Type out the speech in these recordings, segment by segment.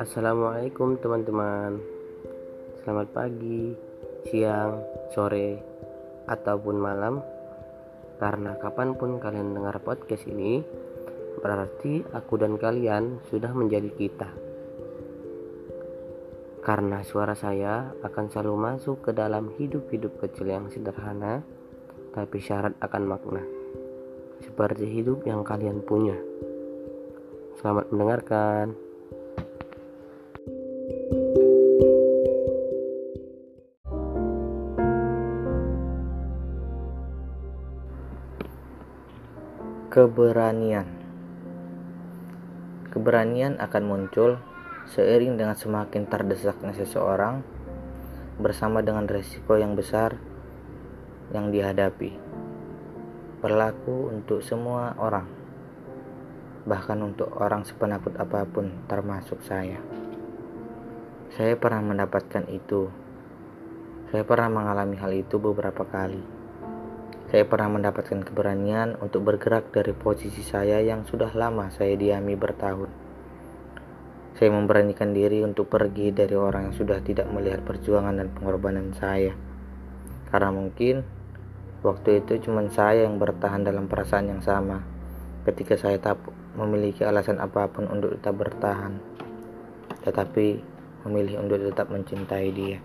Assalamualaikum teman-teman. Selamat pagi, siang, sore, ataupun malam. Karena kapan pun kalian dengar podcast ini Berarti aku dan kalian sudah menjadi kita. Karena suara saya akan selalu masuk ke dalam hidup-hidup kecil yang sederhana Tapi syarat akan makna. Seperti hidup yang kalian punya. Selamat mendengarkan. Keberanian Keberanian akan muncul seiring dengan semakin terdesaknya seseorang bersama dengan resiko yang besar yang dihadapi. Berlaku untuk semua orang, bahkan untuk orang sepenakut apa pun, termasuk saya. Saya pernah mendapatkan itu. Saya pernah mengalami hal itu beberapa kali. Saya pernah mendapatkan keberanian untuk bergerak dari posisi saya yang sudah lama saya diami bertahun. Saya memberanikan diri untuk pergi dari orang yang sudah tidak melihat perjuangan dan pengorbanan saya. Karena mungkin waktu itu cuma saya yang bertahan dalam perasaan yang sama ketika saya tak memiliki alasan apa pun untuk tetap bertahan. Tetapi memilih untuk tetap mencintai dia.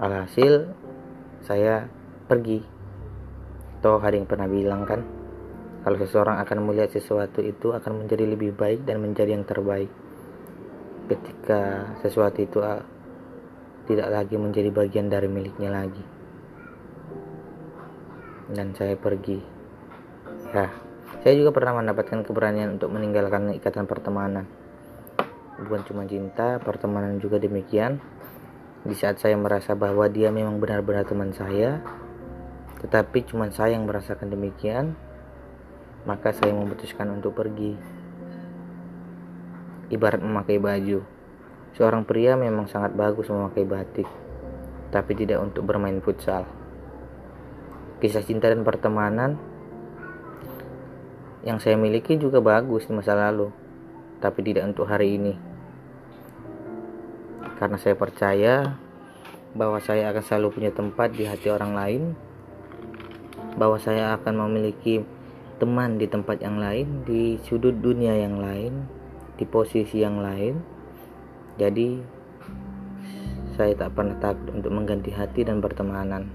Alhasil saya pergi. Toh ada yang pernah bilang kan, kalau seseorang akan melihat sesuatu itu akan menjadi lebih baik dan menjadi yang terbaik. Ketika sesuatu itu ah, tidak lagi menjadi bagian dari miliknya lagi. Dan saya pergi. Ya, saya juga pernah mendapatkan keberanian untuk meninggalkan ikatan pertemanan. Bukan cuma cinta, pertemanan juga demikian di saat saya merasa bahwa dia memang benar-benar teman saya, tetapi cuma saya yang merasakan demikian, maka saya memutuskan untuk pergi. Ibarat memakai baju, seorang pria memang sangat bagus memakai batik, tapi tidak untuk bermain futsal. Kisah cinta dan pertemanan yang saya miliki juga bagus di masa lalu, tapi tidak untuk hari ini karena saya percaya bahwa saya akan selalu punya tempat di hati orang lain, bahwa saya akan memiliki teman di tempat yang lain, di sudut dunia yang lain, di posisi yang lain. Jadi, saya tak pernah takut untuk mengganti hati dan pertemanan,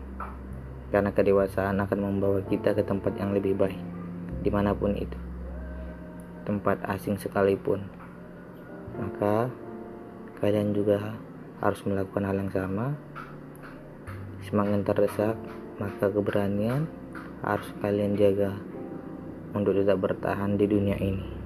karena kedewasaan akan membawa kita ke tempat yang lebih baik, di mana pun itu, tempat asing sekalipun. Maka, kalian juga harus melakukan hal yang sama. Semakin terdesak maka keberanian harus kalian jaga untuk tetap bertahan di dunia ini